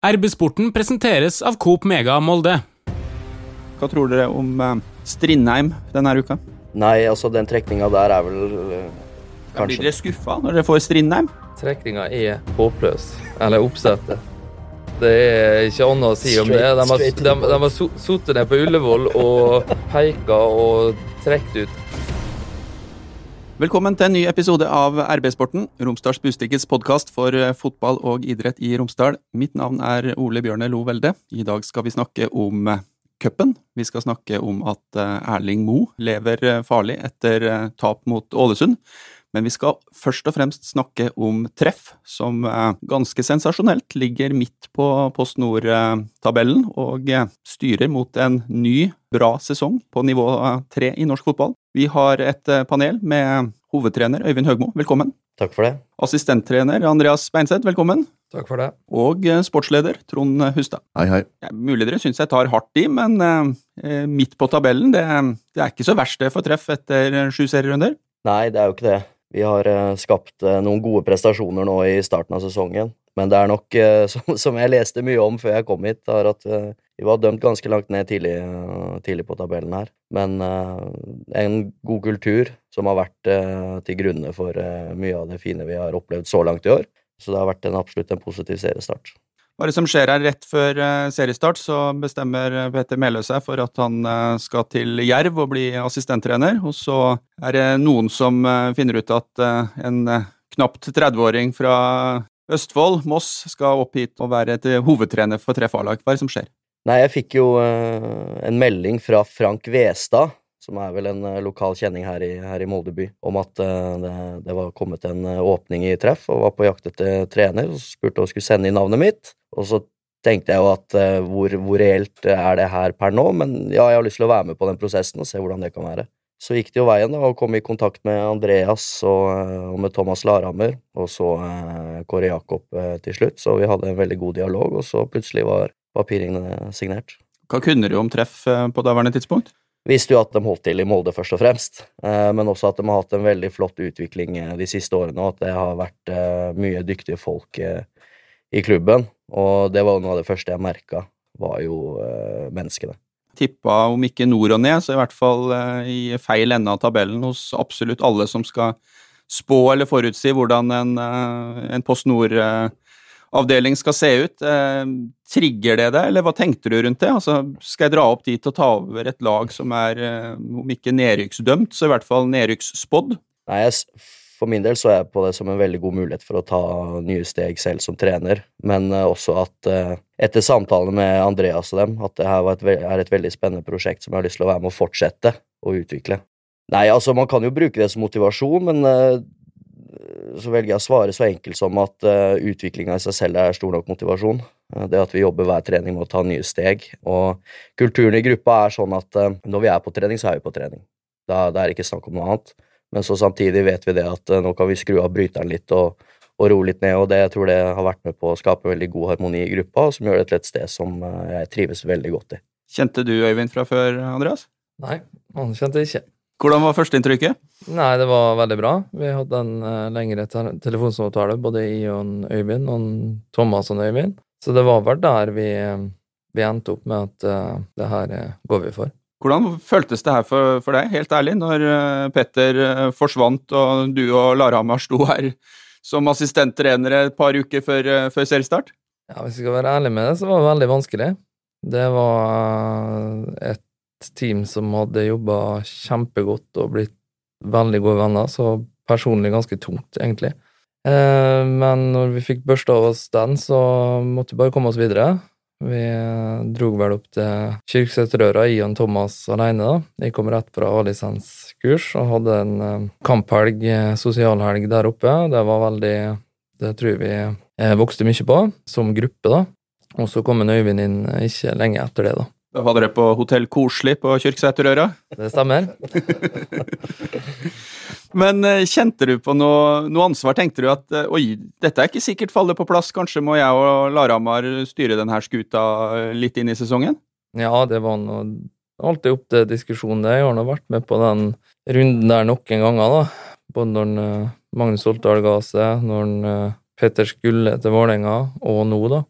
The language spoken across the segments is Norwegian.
RB-sporten presenteres av Coop Mega Molde. Hva tror dere om eh, Strindheim denne uka? Nei, altså den trekninga der er vel kanskje... Blir dere skuffa når dere får Strindheim? Trekninga er håpløs. Eller oppsettet. Det er ikke annet å si om det. De har, de, de har sittet ned på Ullevål og peka og trukket ut. Velkommen til en ny episode av RB-sporten, Romsdals Bustikkets podkast for eh, fotball og idrett i Romsdal. Mitt navn er Ole Bjørne Lo Velde. I dag skal vi snakke om eh, cupen. Vi skal snakke om at eh, Erling Moe lever farlig etter tap mot Ålesund. Men vi skal først og fremst snakke om treff, som eh, ganske sensasjonelt ligger midt på Post Nord-tabellen og eh, styrer mot en ny, bra sesong på nivå eh, tre i norsk fotball. Vi har et panel med hovedtrener Øyvind Høgmo, velkommen. Takk for det. Assistenttrener Andreas Beinseth, velkommen. Takk for det. Og sportsleder Trond Hustad. Hei, hei. Ja, mulig dere syns jeg tar hardt i, men eh, midt på tabellen, det, det er ikke så verst det for treff etter sju serierunder. Nei, det er jo ikke det. Vi har eh, skapt eh, noen gode prestasjoner nå i starten av sesongen. Men det er nok, eh, som, jeg leste mye om før jeg kom hit, er at vi var dømt ganske langt ned tidlig, tidlig på tabellen her. Men en god kultur som har vært til grunne for mye av det fine vi har opplevd så langt i år. Så det har vært en absolutt en positiv seriestart. Hva er det som skjer her rett før eh, seriestart, så bestemmer eh, Petter Meløy seg for at han eh, skal til Jerv og bli assistenttrener. Og så er det noen som finner ut at en knapt 30-åring fra Østfold, Moss, skal opp hit og være til hovedtrener for Treff A-lag. Hva er det som skjer? Nei, jeg fikk jo en melding fra Frank Westad, som er vel en lokal kjenning her i, her i Molde by, om at det, det var kommet en åpning i treff, og var på jakt etter trener, og Spurte om hun skulle sende inn navnet mitt. Og så tenkte jeg jo at uh, hvor, hvor reelt er det her per nå, men ja, jeg har lyst til å være med på den prosessen og se hvordan det kan være. Så gikk det jo veien da, og kom i kontakt med Andreas og, eh, og med Thomas Larhammer, og så uh, Kåre Jakob uh, til slutt, så vi hadde en veldig god dialog, og så plutselig var papiringene signert. Hva kunne du om treff på daværende tidspunkt? Visste jo at de holdt til i Molde, først og fremst, men også at de har hatt en veldig flott utvikling de siste årene, og at det har vært mye dyktige folk i klubben. Og det var jo noe av det første jeg merka, var jo eh, menneskene. Tippa om ikke nord og ned, så i hvert fall eh, i feil ende av tabellen hos absolutt alle som skal spå eller forutsi hvordan en, eh, en Post Nord-avdeling skal se ut. Eh, Trigger det deg, eller hva tenkte du rundt det? Altså, skal jeg dra opp dit og ta over et lag som er, eh, om ikke nedrykksdømt, så i hvert fall nedrykksspådd? Nei, jeg, for min del så er jeg på det som en veldig god mulighet for å ta nye steg selv som trener, men eh, også at eh, etter samtalene med Andreas og dem, at det her et, er et veldig spennende prosjekt som jeg har lyst til å være med å fortsette å utvikle. Nei, altså man kan jo bruke det som motivasjon, men eh, så velger jeg å svare så enkelt som at uh, utviklinga i seg selv er stor nok motivasjon. Det at vi jobber hver trening med å ta nye steg. Og kulturen i gruppa er sånn at når vi er på trening, så er vi på trening. Da, det er ikke snakk om noe annet. Men så samtidig vet vi det at eh, nå kan vi skru av bryteren litt og, og roe litt ned, og det jeg tror det har vært med på å skape veldig god harmoni i gruppa, som gjør det til et sted som eh, jeg trives veldig godt i. Kjente du Øyvind fra før, Andreas? Nei, han kjente jeg ikke. Hvordan var førsteinntrykket? Nei, det var veldig bra. Vi hadde en uh, lengre te telefonsamtale, både jeg og en Øyvind, og en Thomas og en Øyvind. Så det var vel der vi, eh, vi endte opp med at uh, det her eh, går vi for. Hvordan føltes det her for, for deg, helt ærlig, når eh, Petter eh, forsvant og du og Larhamar sto her som assistenttrenere et par uker før, eh, før seriestart? Ja, Hvis jeg skal være ærlig med det, så var det veldig vanskelig. Det var et team som hadde jobba kjempegodt og blitt veldig gode venner, så personlig ganske tungt, egentlig. Men når vi fikk børsta av oss den, så måtte vi bare komme oss videre. Vi dro vel opp til Kyrksæterøra, og Thomas alene. da. Jeg kom rett fra A-lisenskurs og hadde en eh, kamphelg, eh, sosialhelg der oppe. Det var veldig Det tror vi eh, vokste mye på, som gruppe, da. Og så kom en Øyvind inn ikke lenge etter det, da. Da var dere på Hotell Koselig på Kyrksæterøra. Det stemmer. Men eh, kjente du på noe, noe ansvar? Tenkte du at eh, oi, dette er ikke sikkert faller på plass, kanskje må jeg og Larhamar styre denne skuta eh, litt inn i sesongen? Ja, det var noe alltid opp til diskusjon. det. Jeg har nå vært med på den runden der noen ganger, da. Både når Magnus Oltdal ga seg, når Petter skulle til Vålerenga, og nå, da.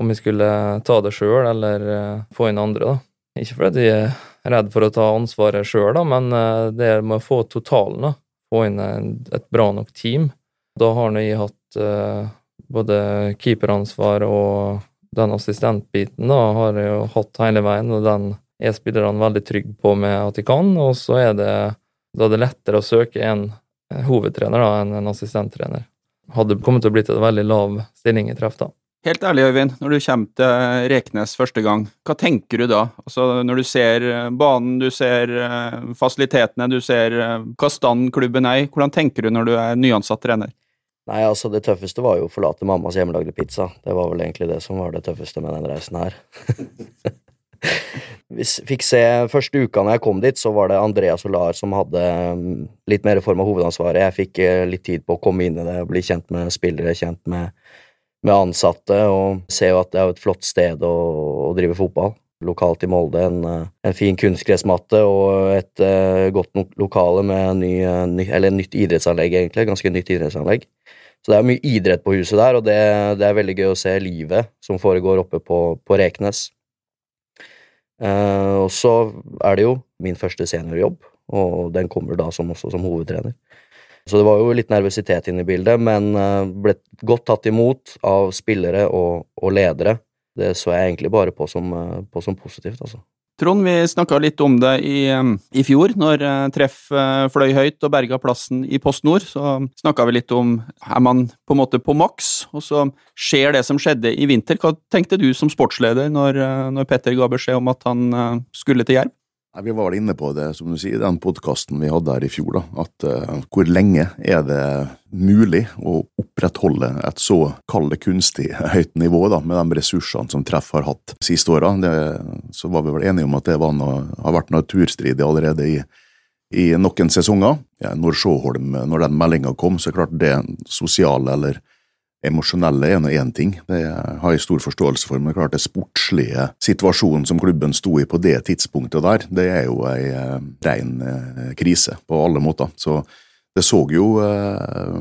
Om vi skulle ta det sjøl eller uh, få inn andre. da. Ikke fordi de er redd for å ta ansvaret sjøl, men det det med å få totalen, da. få inn et bra nok team. Da har vi hatt uh, både keeperansvar og den assistentbiten da, har jeg jo hatt hele veien, og den er spillerne veldig trygge på med at de kan. Og så er det, da er det lettere å søke en hovedtrener da, enn en assistenttrener. Hadde kommet til å blitt en veldig lav stilling i treff da. Helt ærlig, Øyvind, når du kommer til Reknes første gang, hva tenker du da? Altså, når du ser eh, banen, du ser eh, fasilitetene, du ser eh, hva stand klubben er i, hvordan tenker du når du er nyansatt trener? Nei, altså Det tøffeste var jo å forlate mammas hjemmelagde pizza. Det var vel egentlig det som var det tøffeste med den reisen her. Vi fikk se Første uka når jeg kom dit, så var det Andreas Solar som hadde mm, litt mer form av hovedansvaret. Jeg fikk litt tid på å komme inn i det, bli kjent med spillere, kjent med, med ansatte, og ser jo at det er et flott sted å, å drive fotball lokalt i Molde. En, eh, en fin kunstgressmatte og et uh, godt lokale med ny, ny, eller nytt idrettsanlegg, egentlig. Ganske nytt idrettsanlegg. Så det er mye idrett på huset der, og det, det er veldig gøy å se livet som foregår oppe på, på Reknes. Uh, og så er det jo min første seniorjobb, og den kommer da som, også som hovedtrener. Så det var jo litt nervøsitet inne i bildet, men eh, ble godt tatt imot av spillere og, og ledere. Det så jeg egentlig bare på som, eh, på som positivt, altså. Trond, vi snakka litt om det i, i fjor, når eh, Treff eh, fløy høyt og berga plassen i Post Nord. Så snakka vi litt om er man på en måte på maks, og så skjer det som skjedde i vinter. Hva tenkte du som sportsleder når, eh, når Petter ga beskjed om at han skulle til Jerv? Vi var vel inne på det, som du sier, den podkasten vi hadde her i fjor. da, at uh, Hvor lenge er det mulig å opprettholde et så kall det kunstig høyt nivå da, med de ressursene som Treff har hatt siste åra? Så var vi vel enige om at det noe, har vært naturstridig allerede i, i noen sesonger. Ja, når Sjåholm, når den meldinga kom, så klart det sosiale eller emosjonelle er nå én ting, det har jeg stor forståelse for, men klart det sportslige situasjonen som klubben sto i på det tidspunktet der, det er jo ei eh, rein eh, krise på alle måter. Så det så jo eh,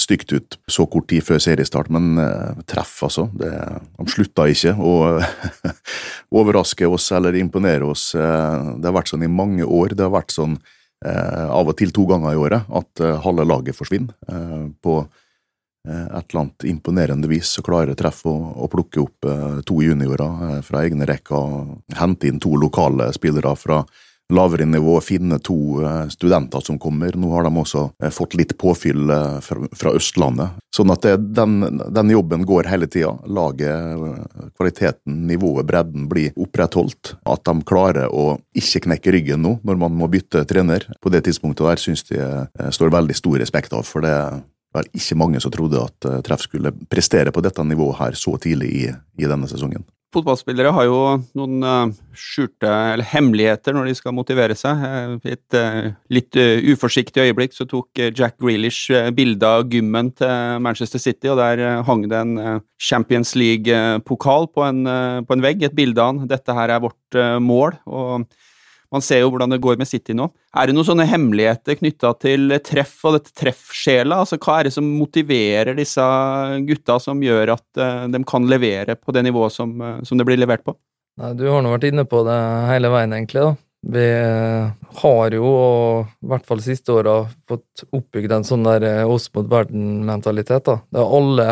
stygt ut så kort tid før seriestart, men eh, treff, altså. Det, de slutta ikke å overraske oss eller imponere oss. Det har vært sånn i mange år. Det har vært sånn av og til to ganger i året at halve laget forsvinner. på et eller annet imponerende vis så klarer Treff å, å plukke opp eh, to juniorer eh, fra egne rekker, hente inn to lokale spillere fra lavere nivå, finne to studenter som kommer. Nå har de også fått litt påfyll fra, Østlandet. Sånn at det, den, den, jobben går hele tida. Laget, kvaliteten, nivået, bredden blir opprettholdt. At de klarer å ikke knekke ryggen nå, når man må bytte trener. På det tidspunktet der syns de står veldig stor respekt av, for det var ikke mange som trodde at uh, Treff skulle prestere på dette nivået her så tidlig i, i denne sesongen. Fotballspillere har jo noen uh, skjulte eller hemmeligheter når de skal motivere seg. I et uh, litt uforsiktig øyeblikk så tok Jack Grealish bilde av gymmen til Manchester City, og der hang det en Champions League-pokal på, på, en vegg, et bilde av han. Dette her er vårt mål. og man ser jo hvordan det går med City nå. Er det noen sånne hemmeligheter knytta til treff og dette treffsjela? Altså, hva er det som motiverer disse gutta som gjør at uh, de kan levere på det nivået som, uh, som det blir levert på? Nei, du har nå vært inne på det hele veien, egentlig. da. Vi eh, har jo, i hvert fall siste åra, fått oppbygd en sånn der oss mot verden-mentalitet. da. Det er alle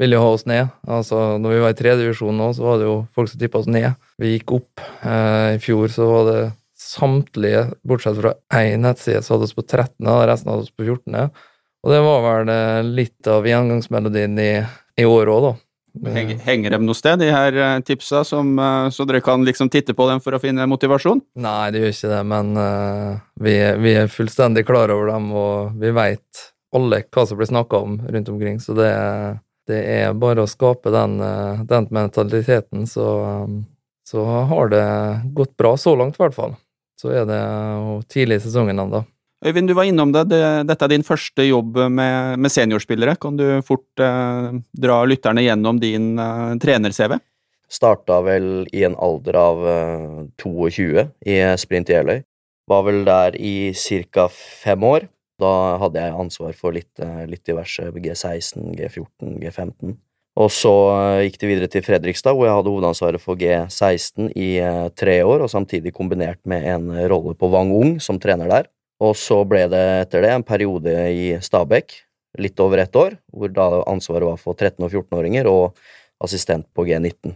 ville jo ha oss ned. Altså, når vi var i tredje divisjon nå, så var det jo folk som tippa oss ned. Vi gikk opp. Eh, I fjor så var det samtlige, bortsett fra én nettside, så hadde vi på 13., og resten hadde vi på 14. Og det var vel eh, litt av gjengangsmelodien i, i år òg, da. Henger, henger de noe sted, de her eh, tipsa, som, eh, så dere kan liksom titte på dem for å finne motivasjon? Nei, det gjør ikke det, men uh, vi, vi, er fullstendig klar over dem, og vi veit alle hva som blir snakka om rundt omkring, så det, det er bare å skape den, den mentaliteten, så, så har det gått bra så langt, i hvert fall så er det tidlig i sesongen ennå. Øyvind, du var innom det. Dette er din første jobb med, med seniorspillere. Kan du fort eh, dra lytterne gjennom din eh, trener-CV? Starta vel i en alder av eh, 22 i Sprint i Jeløy. Var vel der i ca. fem år. Da hadde jeg ansvar for litt, eh, litt diverse G16, G14, G15. Og så eh, gikk det videre til Fredrikstad, hvor jeg hadde hovedansvaret for G16 i eh, tre år, og samtidig kombinert med en rolle på Wang Ung som trener der. Og så ble det etter det en periode i Stabekk, litt over ett år, hvor da ansvaret var for 13- og 14-åringer og assistent på G19.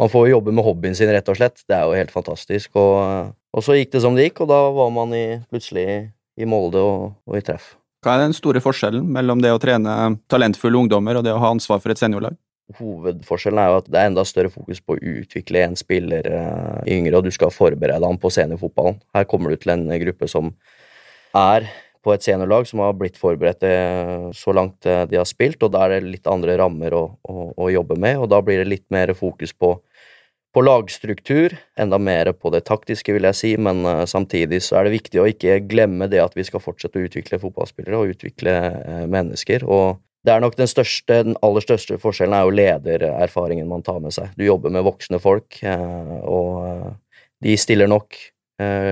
Man får jo jobbe med hobbyen sin, rett og slett. Det er jo helt fantastisk. Og, eh, og så gikk det som det gikk, og da var man i, plutselig i Molde og, og i treff. Hva er den store forskjellen mellom det å trene talentfulle ungdommer og det å ha ansvar for et seniorlag? Hovedforskjellen er jo at det er enda større fokus på å utvikle en spiller uh, yngre, og du skal forberede ham på seniorfotballen. Her kommer du til en gruppe som er på et seniorlag som har blitt forberedt uh, så langt uh, de har spilt, og da er det litt andre rammer å, å, å, jobbe med, og da blir det litt mer fokus på på lagstruktur, enda mer på det taktiske, vil jeg si, men uh, samtidig så er det viktig å ikke glemme det at vi skal fortsette å utvikle fotballspillere og utvikle uh, mennesker. og det er nok den største, den aller største forskjellen er jo ledererfaringen man tar med seg. Du jobber med voksne folk, uh, og de stiller nok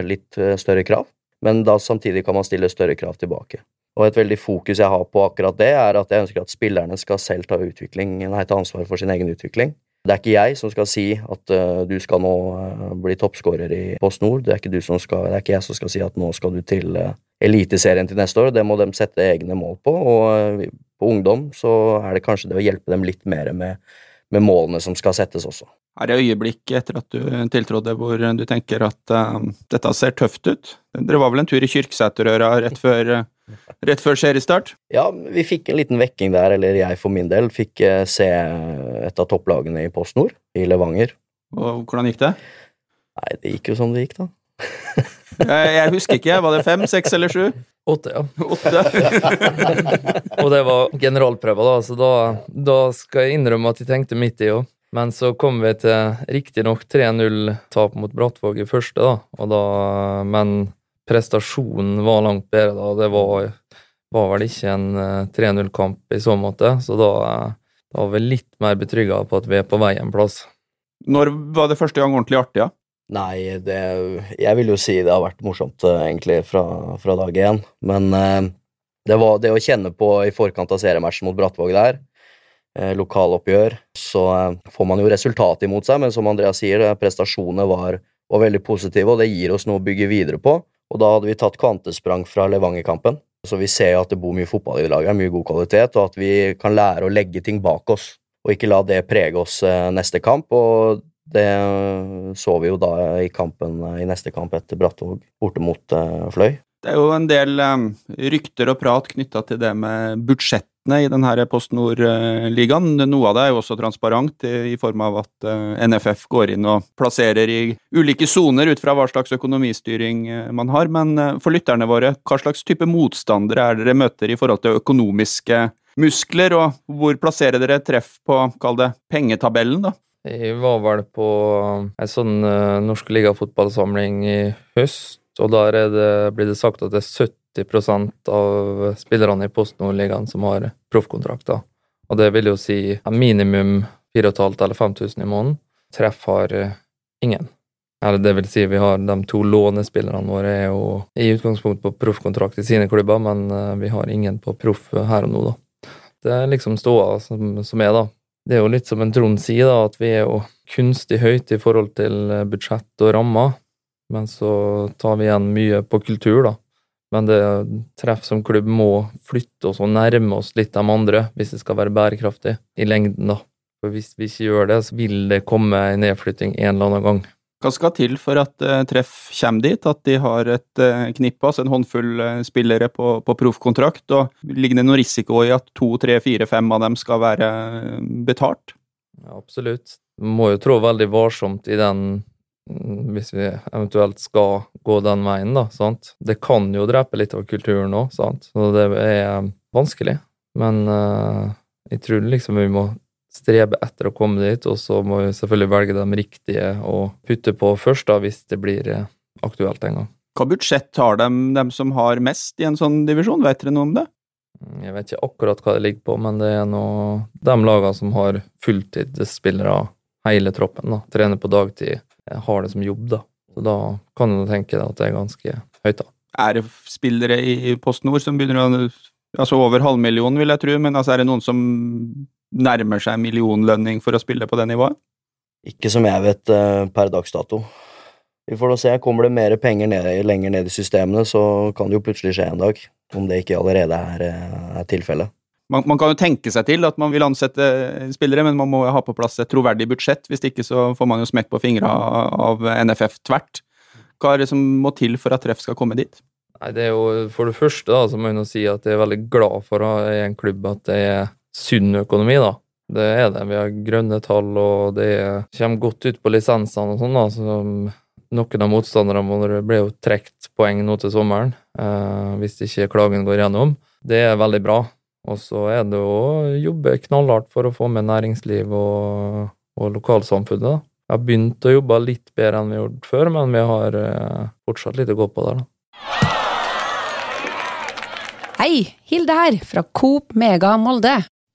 litt større krav, men da samtidig kan man stille større krav tilbake. Og et veldig fokus jeg har på akkurat det, er at jeg ønsker at spillerne skal selv ta, utvikling, nei, ta ansvar for sin egen utvikling. Det er ikke jeg som skal si at uh, du skal nå uh, bli toppskårer i Post Nord. Det er, ikke skal, det er ikke jeg som skal si at nå skal du til uh, Eliteserien til neste år. Det må de sette egne mål på. Og på ungdom så er det kanskje det å hjelpe dem litt mer med, med målene som skal settes også. Er det øyeblikk etter at du tiltrådte hvor du tenker at dette ser tøft ut? Dere var vel en tur i Kyrksæterøra rett før rett før seriestart? Ja, vi fikk en liten vekking der, eller jeg for min del fikk uh, se et av topplagene i Post Nord, i Levanger. Og hvordan gikk det? Nei, det gikk jo som det gikk, da. Jeg, jeg, husker ikke. Var det fem, seks eller sju? Åtte, ja. Åtte. og det var generalprøver, da, så da, da, skal jeg innrømme at jeg tenkte midt i òg. Men så kom vi til riktignok 3-0-tap mot Brattvåg i første, da, og da men prestasjonen var langt bedre da. Det var, var vel ikke en 3-0-kamp eh, i så måte, så da, eh, da var vi litt mer betrygga på at vi er på vei en plass. Når var det første gang ordentlig artig, ja? Nei, det Jeg vil jo si det har vært morsomt, eh, egentlig, fra, fra dag én. Men det var det å kjenne på i forkant av seriematchen mot Brattvåg der, lokaloppgjør, så får man jo resultatet imot seg, men som Andreas sier, prestasjonene var, var veldig positive, og det gir oss noe å bygge videre på. Og da hadde vi tatt kvantesprang fra Levanger-kampen. Så vi ser jo at det bor mye fotball i laget, mye god kvalitet, og at vi kan lære å legge ting bak oss, og ikke la det prege oss eh, neste kamp. Og det så vi jo da i kampen i neste kamp etter Brattvåg, borte mot uh, Fløy. Det er jo en del um, rykter og prat knytta til det med budsjettene i denne Post Nord-ligaen. Noe av det er jo også transparent, i form av at eh, NFF går inn og plasserer i ulike soner ut fra hva slags økonomistyring eh, man har. Men eh, for lytterne våre, hva slags type motstandere er dere møter i forhold til økonomiske muskler, og hvor plasserer dere treff på, kall det, pengetabellen, da? Jeg var vel på en sånn norsk ligafotballsamling i høst, og der det, blir det sagt at det er 70 80 av spillerne i Post Nord-ligaen som har proffkontrakter. Og det vil jo si minimum 4500 eller 5000 i måneden. Treff har eh, ingen. Eller det vil si, vi har de to lånespillerne våre er jo i utgangspunkt på proffkontrakt i sine klubber, men eh, vi har ingen på proff her og nå, da. Det er liksom ståa som, som er, da. Det er jo litt som en Trond sier, da, at vi er jo kunstig høyt i forhold til eh, budsjett og rammer, men så tar vi igjen mye på kultur, da. Men det treff som klubb må flytte oss og nærme oss litt de andre hvis det skal være bærekraftig i lengden, da. For hvis vi ikke gjør det, så vil det komme en nedflytting en eller annen gang. Hva skal til for at uh, treff kommer dit, at de har et uh, knippe, altså en håndfull uh, spillere på, på proffkontrakt? Og ligger det noen risiko i at to, tre, fire, fem av dem skal være betalt? Ja, absolutt. Må jo trå veldig varsomt i den hvis vi eventuelt skal gå den veien, da. sant? Det kan jo drepe litt av kulturen òg, sant. Så det er vanskelig. Men uh, jeg tror liksom vi må strebe etter å komme dit, og så må vi selvfølgelig velge de riktige å putte på først, da, hvis det blir eh, aktuelt en gang. Hva budsjett har de, de som har mest i en sånn divisjon, vet dere noe om det? Mm, jeg vet ikke akkurat hva det ligger på, men det er nå de lagene som har fulltidsspillere, hele troppen, da, trener på dagtid har det som jobb, da. Så da kan du tenke deg at det er ganske høyt, da. Er det spillere i Post Nord som begynner å Altså over halvmillionen, vil jeg tro, men altså er det noen som nærmer seg millionlønning for å spille på det nivået? Ikke som jeg vet eh, per dags dato. Vi får da se. Kommer det mer penger ned, lenger ned i systemene, så kan det jo plutselig skje en dag. Om det ikke allerede er, eh, er tilfellet. Man, man, kan jo tenke seg til at man vil ansette spillere, men man må ha på plass et troverdig budsjett. Hvis ikke så får man jo smekk på fingra av NFF tvert. Hva er det som må til for at treff skal komme dit? Nei, det er jo For det første da, så må jeg nå si at jeg er veldig glad for å ha i en klubb at det er sunn økonomi. da. Det er det. Vi har grønne tall, og det kommer godt ut på lisensene og sånn. da, så noen av motstanderne ble jo trukket poeng nå til sommeren, eh, hvis ikke klagen går gjennom. Det er veldig bra. Og så er det å jobbe knallhardt for å få med næringsliv og, og lokalsamfunnet. Jeg har begynt å jobbe litt bedre enn vi har gjort før, men vi har eh, fortsatt litt å gå på der. da. Hei, Hilde her, fra Coop Mega Molde.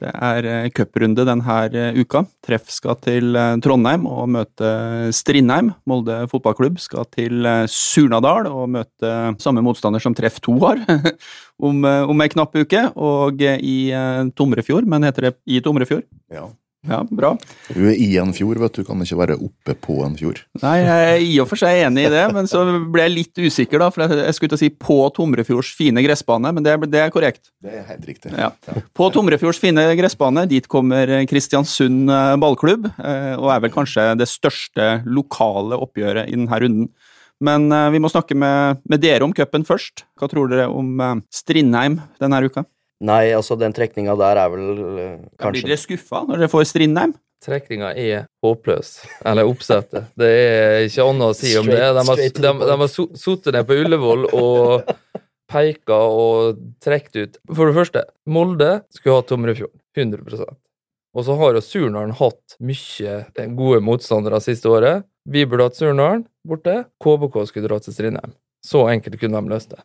Det er eh, cuprunde denne eh, uka. Treff skal til eh, Trondheim og møte Strindheim. Molde fotballklubb skal til Surnadal og møte samme motstander som Treff 2 har om, om ei knapp uke. Og i Tomrefjord, men heter det i Tomrefjord? Ja. Ja, bra. Du er i en fjord, vet du. Kan ikke være oppe på en fjord. Nei, jeg er i og for seg enig i det, men så ble jeg litt usikker, da. For jeg skulle til å si på Tomrefjords fine gressbane, men det, det er korrekt. Det er helt riktig. Ja. På Tomrefjords fine gressbane, dit kommer Kristiansund eh, ballklubb, eh, og er vel kanskje det største lokale oppgjøret i denne runden. Men eh, vi må snakke med, med dere om cupen først. Hva tror dere om Strindheim denne uka? Nei, altså den trekninga der er vel uh, kanskje Blir dere skuffa når dere får Strindheim? Trekninga er håpløs. Eller oppsettet. Det er ikke annet å si om det. De har, de, de har sittet ned på Ullevål og peka og trukket ut For det første, Molde skulle ha Tomrefjorden. 100% Og så har jo Surnadalen hatt mye gode motstandere siste året. Vi burde hatt Surnadalen borte. KBK skulle dra til Strindheim. Så enkelt kunne de løst det.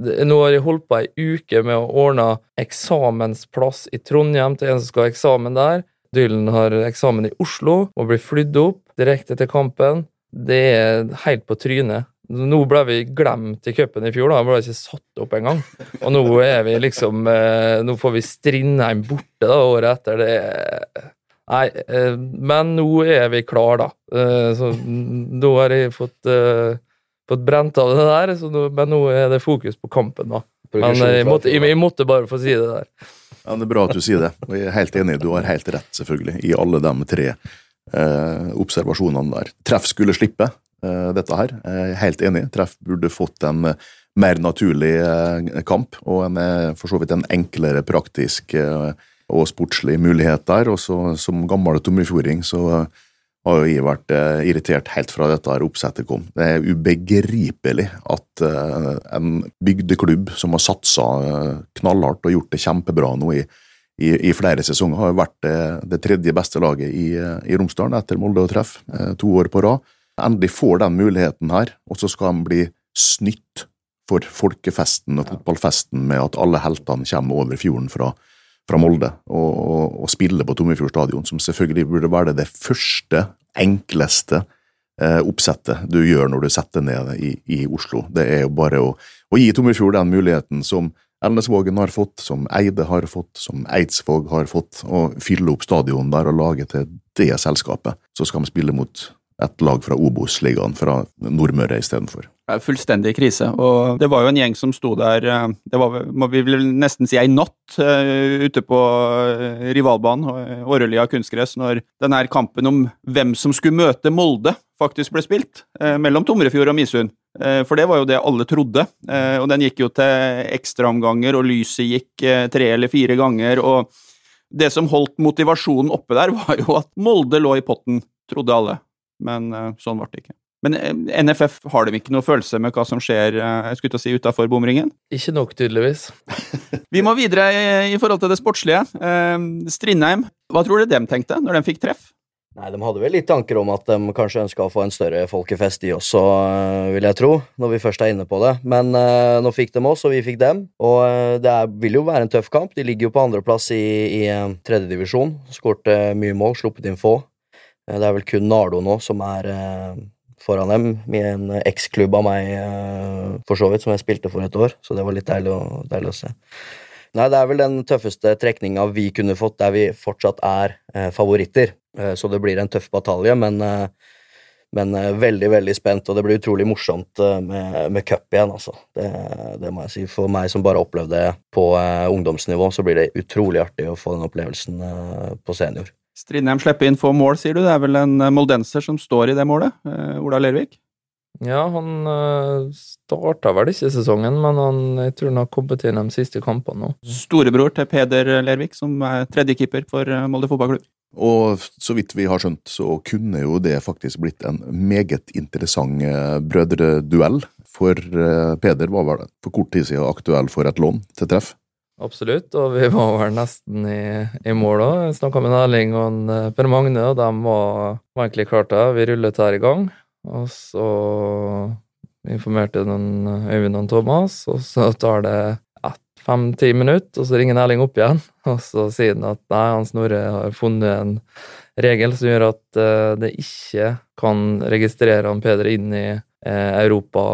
Nå har jeg holdt på ei uke med å ordne eksamensplass i Trondheim til en som skal ha eksamen der. Dylan har eksamen i Oslo og blir flydd opp direkte til kampen. Det er helt på trynet. Nå ble vi glemt i cupen i fjor, da ble ikke satt opp engang. Og nå er vi liksom eh, Nå får vi Strindheim borte da, året etter. Det Nei, eh, men nå er vi klar, da. Eh, så nå har jeg fått fått brent av det der, nå, men nå er det fokus på kampen, da. Men jeg måtte, jeg, jeg måtte, bare få si det der. Ja, Det er bra at du sier det, og jeg er helt enig. Du har helt rett, selvfølgelig, i alle de tre eh, observasjonene der. Treff skulle slippe eh, dette her. Jeg er helt enig. Treff burde fått en eh, mer naturlig eh, kamp, og en, for så vidt en enklere praktisk eh, og sportslig mulighet der. Og så, som gammel tomrefjording så har jo jeg vært eh, irritert helt fra dette her oppsettet kom. Det er ubegripelig at eh, en bygdeklubb som har satsa eh, knallhardt og gjort det kjempebra nå i, i, i flere sesonger, har jo vært det, det tredje beste laget i, i Romsdalen etter Molde og Treff to år på rad. Endelig får den muligheten her, og så skal han bli snytt for folkefesten og fotballfesten med at alle heltene kommer over fjorden fra, fra Molde og, og, og spille på Tommefjord stadion, som selvfølgelig burde være det første, enkleste eh, oppsettet du gjør når du setter ned i, i Oslo. Det er jo bare å, å gi Tommefjord den muligheten som Elnesvågen har fått, som Eide har fått, som Eidsvåg har fått, og fylle opp stadion der og lage til det selskapet. Så skal vi spille mot et lag fra Obos-ligaen fra Nordmøre istedenfor. Fullstendig krise. Og det var jo en gjeng som sto der eh, Det var, må vi vel nesten si, ei natt uh, ute på uh, rivalbanen, Årølia kunstgress, når denne kampen om hvem som skulle møte Molde, faktisk ble spilt. Mellom Tomrefjord og Misund. For det var jo det alle trodde. Og den gikk jo til ekstraomganger, og lyset gikk tre eller fire ganger. og det som holdt motivasjonen oppe der, var jo at Molde lå i potten, trodde alle men sånn ble det ikke. Men eh, NFF, har de ikke noe følelse med hva som skjer uh, jeg skulle til å si, utafor bomringen? Ikke nok, tydeligvis. Vi må videre i, forhold til det sportslige. Strindheim, hva tror du de tenkte når de fikk treff? Nei, de hadde vel litt tanker om at de kanskje ønska å få en større folkefest, de også, vil jeg tro, når vi først er inne på det. Men nå fikk de oss, og vi fikk dem. Og det er, vil jo være en tøff kamp. De ligger jo på andreplass i, i tredjedivisjon. Skårte mye mål, sluppet inn få. det er vel kun Nardo nå som er foran dem, med en eksklubb av meg, for så vidt, som jeg spilte for et år. Så det var litt deilig å, deilig å se. Nei, det er vel den tøffeste trekninga vi kunne fått, der vi fortsatt er eh, favoritter. Eh, så det blir en tøff batalje, men, eh, men eh, veldig, veldig spent, og det blir utrolig morsomt eh, med, med cup igjen, altså. Det, det, må jeg si. For meg som bare opplevde det på eh, ungdomsnivå, så blir det utrolig artig å få den opplevelsen på senior. Strindheim slipper inn få mål, sier du. Det er vel en moldenser som står i det målet? Ola Lervik? Ja, han uh, starta vel ikke sesongen, men han, jeg tror han har kommet inn de siste kampene nå. Storebror til Peder Lervik, som er tredjekeeper for eh, Molde fotballklubb. Og så vidt vi har skjønt, så kunne jo det faktisk blitt en meget interessant eh, brødreduell. For Peder var vel for kort tid siden aktuell for et lån til treff. Absolutt, og vi var vel nesten i, i mål òg. Snakka med Erling og Per Magne, og de var, var egentlig klart det. Vi rullet her i gang. Og så informerte den Øyvind og Thomas, og så tar det fem-ti minutter, og så ringer Erling opp igjen, og så sier han at nei, han Snorre har funnet en regel som gjør at uh, det ikke kan registrere han Peder inn i uh, Europa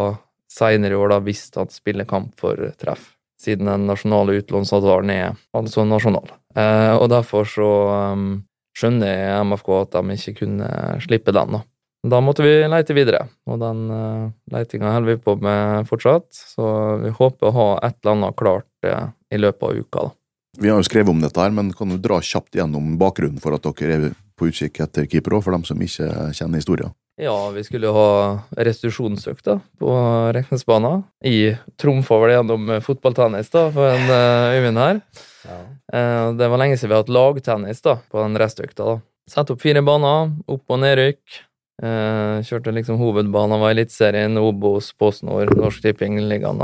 seinere i år, da, hvis han spiller kamp for treff. Siden den nasjonale utlånsavtalen er altså nasjonal. Uh, og derfor så um, skjønner MFK at de ikke kunne slippe den, da. Da måtte vi leite videre, og den uh, leitinga holder vi på med fortsatt. Så vi håper å ha et eller annet klart uh, i løpet av uka. da. Vi har jo skrevet om dette, her, men kan du dra kjapt gjennom bakgrunnen for at dere er på utkikk etter keepere, for dem som ikke kjenner historien? Ja, vi skulle ha restitusjonsøkt på Reknesbanen. Jeg trumfa vel gjennom fotballtennis da, for en uh, Øyvind her. Ja. Uh, det var lenge siden vi har hatt lagtennis da, på den restøkta. da. Sette opp fire baner, opp- og nedrykk. Eh, kjørte liksom hovedbanen var Eliteserien, Obos, PostNord, Norsk Tipping ligaen,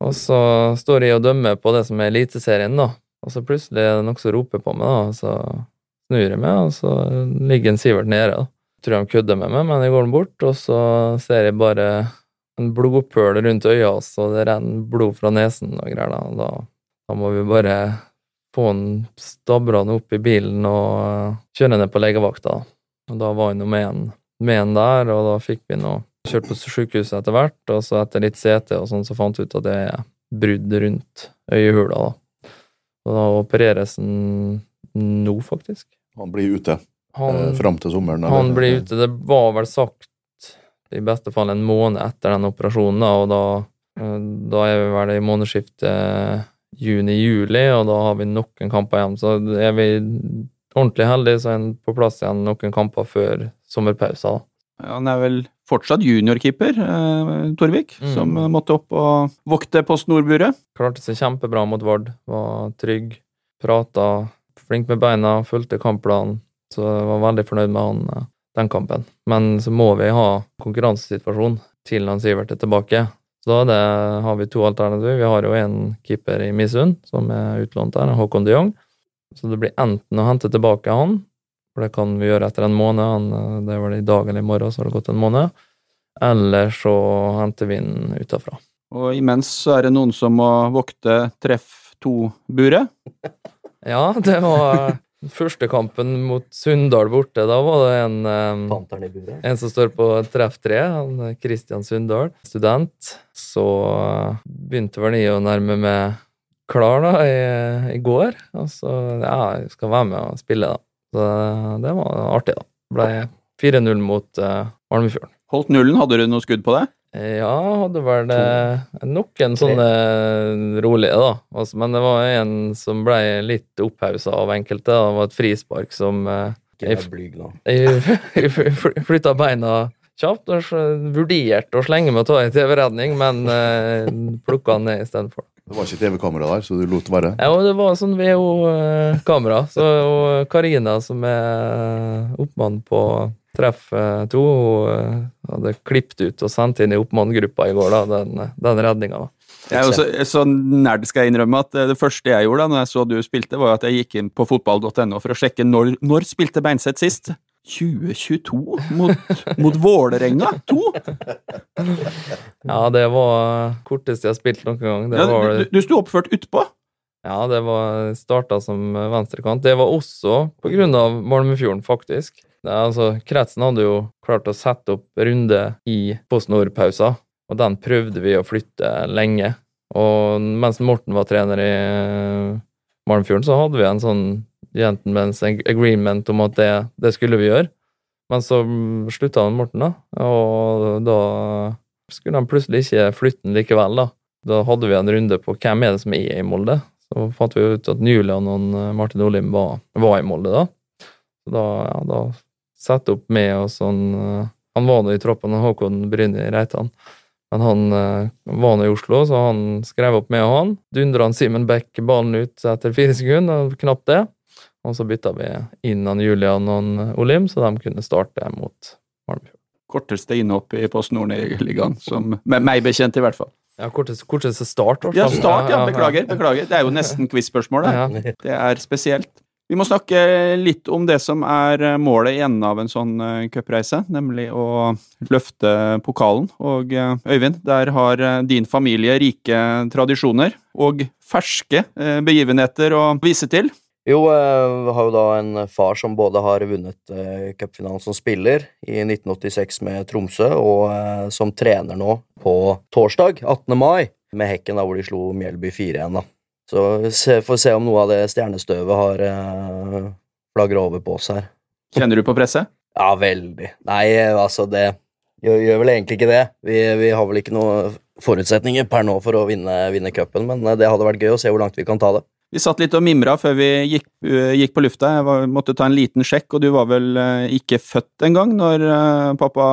Og så står jeg og dømmer på det som er Eliteserien, da. Og så plutselig er det noe som roper på meg, da. Og så snur jeg meg, og så ligger en Sivert nede. da. Tror han kødder med meg, men jeg går bort, og så ser jeg bare en blodpøl rundt øya og det renner blod fra nesen og greier. Da. da, må vi bare få han stabrende opp i bilen og kjøre ned på legevakta. Og da var han jo med en der, og da fikk vi nå kjørt på sykehuset etter hvert, og så etter litt CT og sånn, så fant vi ut at det er brudd rundt øyehula, da. Og da opereres han nå, faktisk. Han blir ute han, eh, fram til sommeren? Eller? Han blir ute. Det var vel sagt i beste fall en måned etter den operasjonen, da, og da, eh, da er vi vel i månedsskiftet juni-juli, og da har vi noen kamper igjen. Så er vi ordentlig heldige, så er han på plass igjen noen kamper før sommerpausa. Ja, han er vel fortsatt juniorkeeper, eh, Torvik, mm. som måtte opp og vokte post nordburet. Klarte seg kjempebra mot Vard. Var trygg, prata, flink med beina, fulgte kampplanen. Så jeg var veldig fornøyd med han eh, den kampen. Men så må vi ha konkurransesituasjon til han Sivert er tilbake. Så da det, har vi to alternativer. Vi har jo en keeper i Misund som er utlånt der, Håkon de Jong. Så det blir enten å hente tilbake han, for det kan vi gjøre etter en måned, han, eh, det var vel i dag eller i morgen, så har det gått en måned, eller så henter vi han utafra. Og imens så er det noen som må vokte treff to-buret? ja, det var første kampen mot Sunndal borte. Da var det en, um, en som står på treff tre, han Kristian Sunndal, student. Så uh, begynte vel jeg å nærme meg klar da, i, i går. Og så ja, jeg skal være med og spille, da. Så det var artig, da. Ble 4-0 mot uh, Holmefjorden. Holdt nullen? Hadde du noe skudd på det? Ja, hadde vel uh, noen sånne rolige, da. Altså, men det var en som ble litt opphausa av enkelte. Det var et frispark som jeg, jeg flytta beina kjapt og vurderte å slenge meg og ta en TV-redning, men uh, plukka han ned istedenfor. Det var ikke TV-kamera der, så du lot være? Ja, det var sånn VO-kamera. Så Karina, som er oppmann på Treff to, hun hadde klippet ut og sendt inn i oppmanngruppa i går, da, den, den redninga. Jeg så, så nerd skal jeg innrømme at det første jeg gjorde da når jeg så du spilte, var at jeg gikk inn på fotball.no for å sjekke når, når spilte Beinseth sist. 2022 mot, mot Vålerenga 2! Ja, det var korteste jeg har spilt noen gang. Det Ja, var, du, du sto oppført utpå. ja, det var starta som venstrekant. Det var også på grunn av Malmefjorden, faktisk. Altså, Kretsen hadde jo klart å sette opp runde i Post Nord-pausa, og den prøvde vi å flytte lenge. Og mens Morten var trener i Malmfjorden, så hadde vi en sånn gentleman's agreement om at det, det skulle vi gjøre. Men så slutta Morten, da, og da skulle han plutselig ikke flytte den likevel, da. Da hadde vi en runde på hvem er det som er i Molde. Så fant vi ut at Julian og eh, Martin Olim var, var i Molde, da. Så da, ja, da satte opp med oss sånn eh, Han var nå i troppen, av Håkon Bryni Reitan. Men han eh, var nå i Oslo, så han skrev opp med han. Dundra han Simen Beck ballen ut etter fire sekunder, knapt det. Og så bytta vi inn han Julian og han Olim, så de kunne starte mot Malmefjord. Korteste innhopp i Post Nord-ligaen, som med meg bekjent, i hvert fall. Ja, korteste, korteste start, hvert Ja, start, ja. Beklager. beklager. Det er jo nesten quiz-spørsmål, det. Ja. Det er spesielt. Vi må snakke litt om det som er eh, målet i enden av en sånn eh, cupreise, nemlig å løfte pokalen. Og eh, Øyvind, der har din familie rike tradisjoner og ferske begivenheter å vise til. Jo, jeg har jo da en far som både har vunnet cupfinalen som spiller i 1986 med Tromsø, og som trener nå på torsdag, 18. mai, med Hekken, da hvor de slo Mjelby 4-1, da. Så vi får se om noe av det stjernestøvet har eh, flagra over på oss her. Kjenner du på presset? Ja, veldig. Nei, altså, det gjør, gjør vel egentlig ikke det. Vi, vi har vel ikke noen forutsetninger per nå for å vinne, vinne cupen, men eh, det hadde vært gøy å se hvor langt vi kan ta det. Vi satt litt og mimra før vi gikk, øh, gikk på lufta. Jeg var, måtte ta en liten sjekk, og du var vel øh, ikke født engang når pappa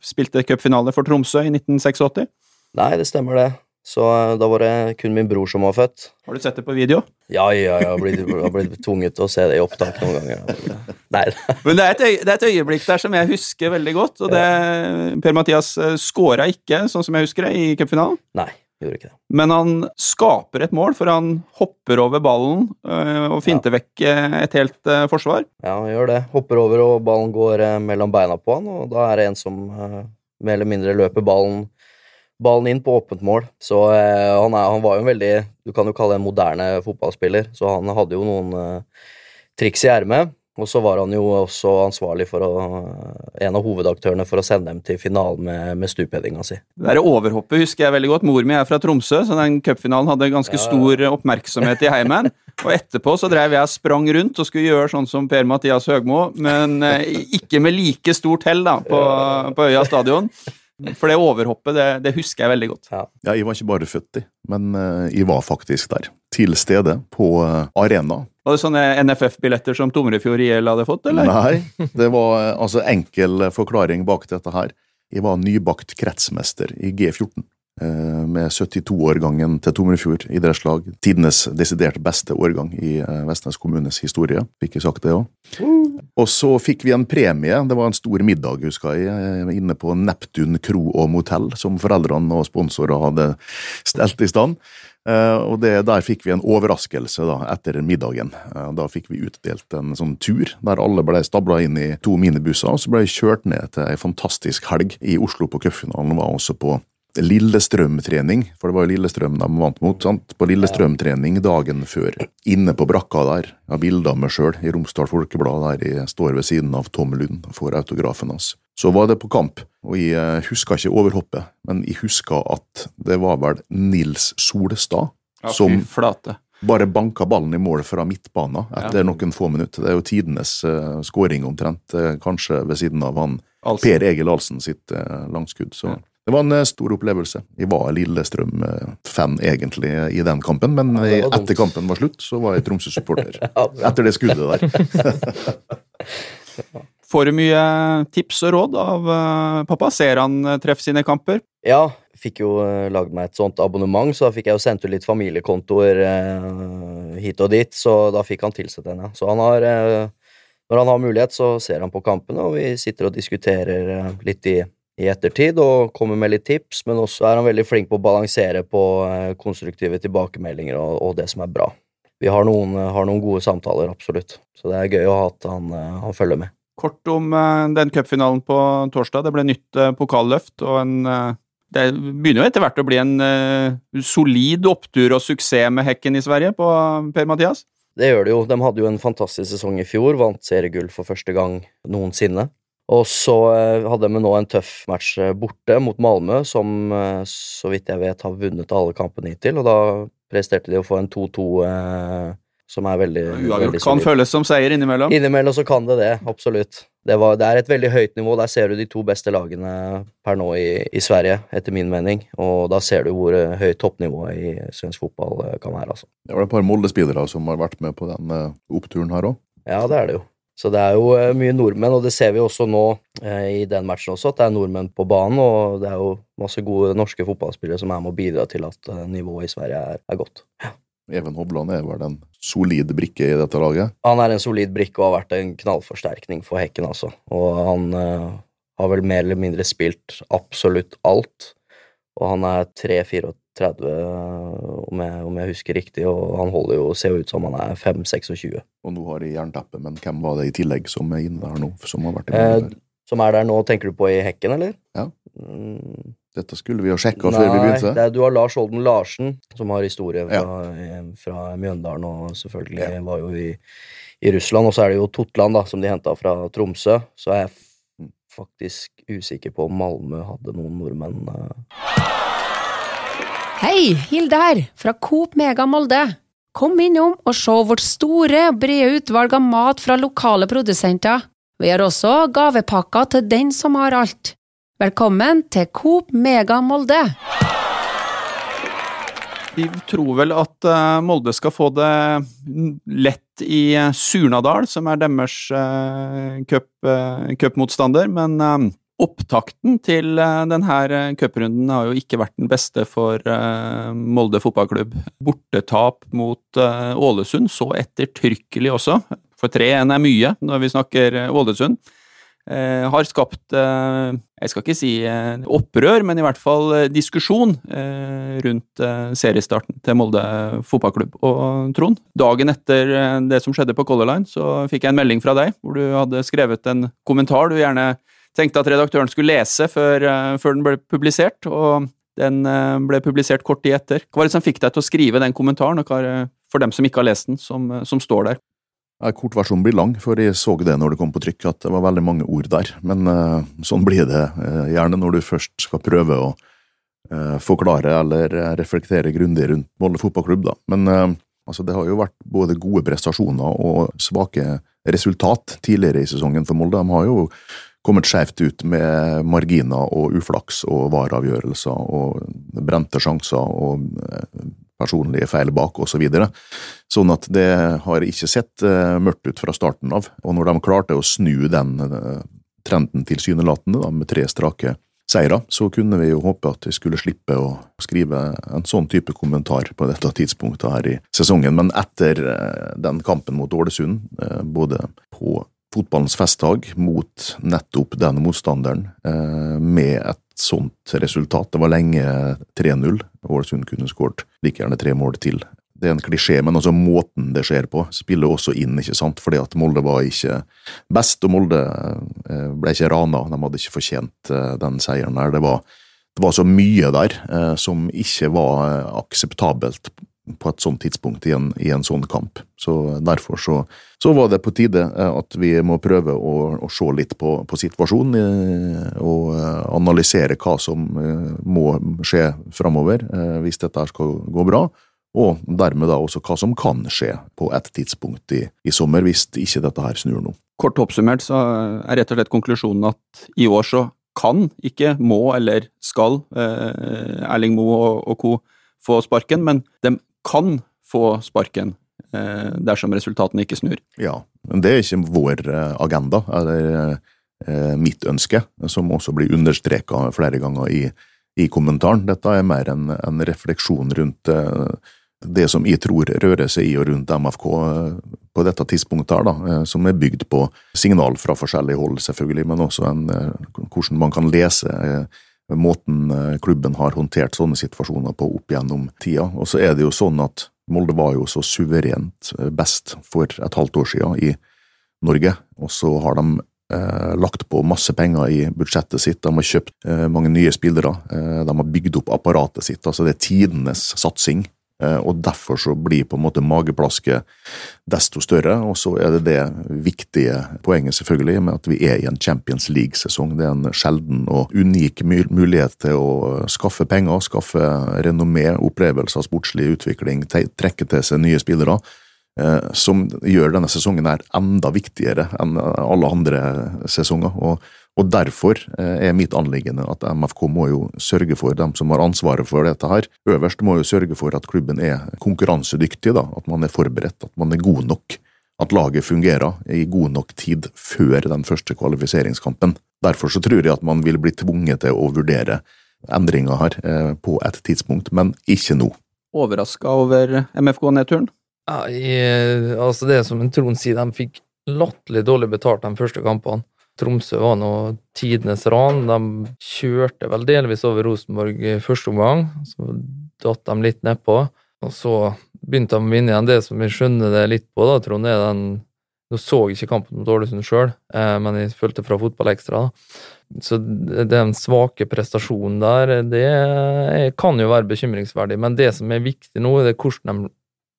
spilte cupfinale for Tromsø i 1986? Nei, det stemmer det. Så eh, da var det kun min bror som var født. Har du sett det på video? Ja, ja, jeg har blitt, jeg har blitt tvunget til å se det i opptak noen ganger. Nei, Men det er, et det er et øyeblikk der som jeg husker veldig godt, og det Per-Mathias skåra ikke, sånn som jeg husker det, i cupfinalen. nei, gjorde ikke det. Men han skaper et mål, for han hopper over ballen øh, og finter vekk øh, et helt forsvar. Ja, han gjør det. Hopper over, og ballen går eh, mellom beina på han, og da er det en som eh, mer eller mindre løper ballen, ballen inn på åpent mål. Så eh, han, er, han var jo en veldig Du kan jo kalle det en moderne fotballspiller, så han hadde jo noen eh, triks i ermet. Og så var han jo også ansvarlig for å En av hovedaktørene for å sende dem til finalen med, med stupheadinga si. Det der overhoppet husker jeg veldig godt. Mor mi er fra Tromsø, så den cupfinalen hadde ganske Ja, stor oppmerksomhet i heimen. Og etterpå så drev jeg sprang rundt og skulle gjøre sånn som Per-Mathias Høgmo, men eh, ikke med like stort hell da, på, på Øya stadion. For det overhoppet, det, det husker jeg veldig godt. Ja, jeg var ikke bare født i, men eh, jeg var faktisk der. Til stede på eh, arena. Var det sånne NFF-billetter som Tomrefjord IL hadde fått, eller? Nei, det var eh, altså enkel forklaring bak dette her. Jeg var nybakt kretsmester i G14. Eh, Med 72-årgangen til Tomrefjord idrettslag. Tidenes desidert beste årgang i eh, Vestnes kommunes historie. Fikk jeg sagt det òg. Og så fikk vi en premie. Det var en stor middag, husker jeg, eh, inne på Neptun kro og motell, som foreldrene og sponsorer hadde stelt i stand. Og det, Der fikk vi en overraskelse da, etter middagen. Da fikk vi utdelt en sånn tur der alle ble stabla inn i to minibusser, og så ble jeg kjørt ned til ei fantastisk helg i Oslo på cupfinalen. Var også på Lillestrøm-trening, for det var jo Lillestrøm de vant mot. sant? På Lillestrøm-trening dagen før. Inne på brakka der. Jeg har bilder av meg sjøl i Romsdal Folkeblad der jeg står ved siden av Tom Lund og får autografen hans. Så var det på kamp, og jeg husker huska ikke overhoppet, men jeg huska at det var vel Nils Solstad Ja, som flate. bare banka ballen i mål fra midtbanen etter Ja. noen få minutter. Det er jo tidenes uh, skåring omtrent, uh, kanskje ved siden av han Alsen. Per Egil Ahlsen sitt uh, langskudd. Så Ja. Det var en eh, stor opplevelse. Jeg var Lillestrøm-fan egentlig i den kampen, men Ja, etter kampen var slutt, så var jeg Tromsø-supporter. Ja, Etter det skuddet der. Får du mye tips og råd av eh, pappa? Ser han treff treffe sine kamper? Ja, fikk jo lagd meg et sånt abonnement, så da fikk jeg jo sendt ut litt familiekontoer eh, hit og dit, så da fikk han tilsett en, ja. Så han har eh, Når han har mulighet, så ser han på kampene, og vi sitter og diskuterer eh, litt i, i ettertid og kommer med litt tips, men også er han veldig flink på å balansere på eh, konstruktive tilbakemeldinger og, og det som er bra. Vi har noen, har noen gode samtaler, absolutt, så det er gøy å ha at han, eh, han følger med. Kort om eh, den cupfinalen på torsdag. Det ble nytt eh, pokalløft og en eh, Det begynner jo etter hvert å bli en solid opptur og suksess med Hekken i Sverige på Per-Mathias? Det gjør det jo. De hadde jo en fantastisk sesong i fjor, vant seriegull for første gang noensinne. Og så hadde vi nå en tøff match borte mot Malmö, som så vidt jeg vet har vunnet alle kampene hittil, og da presterte de å få en 2-2 som er veldig Uavgjort kan føles som seier innimellom? Innimellom så kan det det, absolutt. Det, var, det, er et veldig høyt nivå. Der ser du de to beste lagene per nå i, i Sverige, etter min mening. Og da ser du hvor eh, høyt toppnivået i svensk fotball eh, kan være. altså. Det var et par Molde-spillere som har vært med på den oppturen her òg. Ja, det er det jo. Så det er jo mye nordmenn, og det ser vi også nå eh, i den matchen også, at det er nordmenn på banen. Og det er jo masse gode norske fotballspillere som er med å bidra til at nivået i Sverige er, er godt. Ja. Even Hovland er vel en solid brikke i dette laget? Han er en solid brikke og har vært en knallforsterkning for Hekken, altså. Og han eh, har vel mer eller mindre spilt absolutt alt. Og han er 3-34, om, om, jeg husker riktig, og han holder jo, ser jo ut som han er 5-26. Og nå har de jernteppe, men hvem var det i tillegg som er inne der nå? Som, har vært inne der? Eh, som er der nå, tenker du på i Hekken, eller? Ja. Mm. Dette skulle vi ha sjekka før vi begynte. Nei, du har Lars Olden Larsen, som har historie fra, ja. fra Mjøndalen, og selvfølgelig ja. var jo i, i, Russland. Og så er det jo Totland, da, som de henta fra Tromsø. Så er jeg faktisk usikker på om Malmö hadde noen nordmenn. Eh. Hei, Hilde her, fra Coop Mega Molde. Kom innom og se vårt store og brede utvalg av mat fra lokale produsenter. Vi har også gavepakker til den som har alt. Velkommen til Coop Mega Molde! Vi tror vel at eh, Molde skal få det lett i eh, Surnadal, som er deres uh, cupmotstander, men opptakten til denne cuprunden har jo ikke vært den beste for Molde fotballklubb. Bortetap mot Ålesund så ettertrykkelig også, for 3-1 er mye når vi snakker Ålesund. Eh, har skapt, eh, jeg skal ikke si eh, opprør, men i hvert fall diskusjon rundt seriestarten til Molde fotballklubb. Og Trond, dagen etter det som skjedde på Color Line, så fikk jeg en melding fra deg hvor du hadde skrevet en kommentar du gjerne tenkte at redaktøren skulle lese før, før den ble publisert. og den ble publisert kort tid etter. Hva var det som fikk deg til å skrive den kommentaren, og hva er det for dem som ikke har lest den, som, som står der? Kortversjonen blir lang, for jeg så det når det kom på trykk, at det var veldig mange ord der. Men uh, sånn blir det uh, gjerne når du først skal prøve å uh, forklare eller reflektere grundig rundt Molde fotballklubb, da. Men altså, det har jo vært både gode prestasjoner og svake resultat tidligere i sesongen for Molde. De har jo kommet skjevt ut med marginer og uflaks og vareavgjørelser og brente sjanser og personlige feil bak, osv. Så videre. sånn at det har ikke sett uh, mørkt ut fra starten av. Og når de klarte å snu den uh, trenden tilsynelatende, med tre strake seire, så kunne vi jo håpe at vi skulle slippe å skrive en sånn type kommentar på dette tidspunktet her i sesongen. Men etter den kampen mot Ålesund, både på fotballens festdag mot nettopp den motstanderen, med et sånt resultat. Det var lenge 3-0. Ålesund kunne skåret like gjerne tre mål til. Det er en klisjé, men altså måten det skjer på, spiller også inn, ikke sant, fordi at Molde var ikke best, og Molde eh, ble ikke rana. De hadde ikke fortjent eh, den seieren der. Det var, det var så mye der eh, som ikke var akseptabelt på et sånt tidspunkt i en, i en sånn kamp. Så Derfor så, så, var det på tide eh, at vi må prøve å, å se litt på, på, situasjonen eh, og eh, analysere hva som må skje framover hvis dette skal gå bra. Og dermed da også hva som kan skje på et tidspunkt i, i sommer, hvis ikke dette her snur nå. Kort oppsummert så er rett og slett konklusjonen at i år så kan, ikke må eller skal, Erling Moe og, co. få sparken, men de kan få sparken eh, dersom resultatene ikke snur. Ja, men det er ikke vår eh, agenda, eller eh, mitt ønske, som også blir understreka flere ganger i, i, kommentaren. Dette er mer en, en refleksjon rundt det som jeg tror rører seg i og rundt MFK på dette tidspunktet, her, da, som er bygd på signal fra forskjellige hold, selvfølgelig, men også en, hvordan man kan lese måten eh, klubben har håndtert sånne situasjoner på opp gjennom tida. Og så er det jo sånn at Molde var jo så suverent eh, best for et halvt år siden i Norge, og så har de Eh, lagt på masse penger i budsjettet sitt, de har kjøpt eh, mange nye spillere. Eh, de har bygd opp apparatet sitt. altså Det er tidenes satsing. Eh, og Derfor så blir på en måte mageplasket desto større. Og så er det det viktige poenget selvfølgelig med at vi er i en Champions League-sesong. Det er en sjelden og unik mulighet til å skaffe penger, skaffe renommé, opplevelser, sportslig utvikling, trekke til seg nye spillere. Eh, som gjør denne sesongen her enda viktigere enn alle andre sesonger. Og, og Derfor eh, er mitt anliggende at MFK må jo sørge for, dem som har ansvaret for dette her, øverst må jo sørge for at klubben er konkurransedyktig, da, at man er forberedt, at man er god nok. At laget fungerer i god nok tid før den første kvalifiseringskampen. Derfor så tror jeg at man vil bli tvunget til å vurdere endringer her eh, på et tidspunkt, men ikke nå. Overraska over MFK-nedturen? Ja, i, altså det som en Trond sier, de fikk latterlig dårlig betalt de første kampene. Tromsø var nå tidenes ran. De kjørte vel delvis over Rosenborg i første omgang, så datt de litt nedpå. Og så begynte de å vinne igjen. Det som jeg skjønner det litt på, da, Trond, er den Nå så jeg ikke kampen mot Ålesund sjøl, eh, men jeg fulgte fra Fotballekstra. Så den svake prestasjonen der, det kan jo være bekymringsverdig. Men det som er viktig nå, det er hvordan de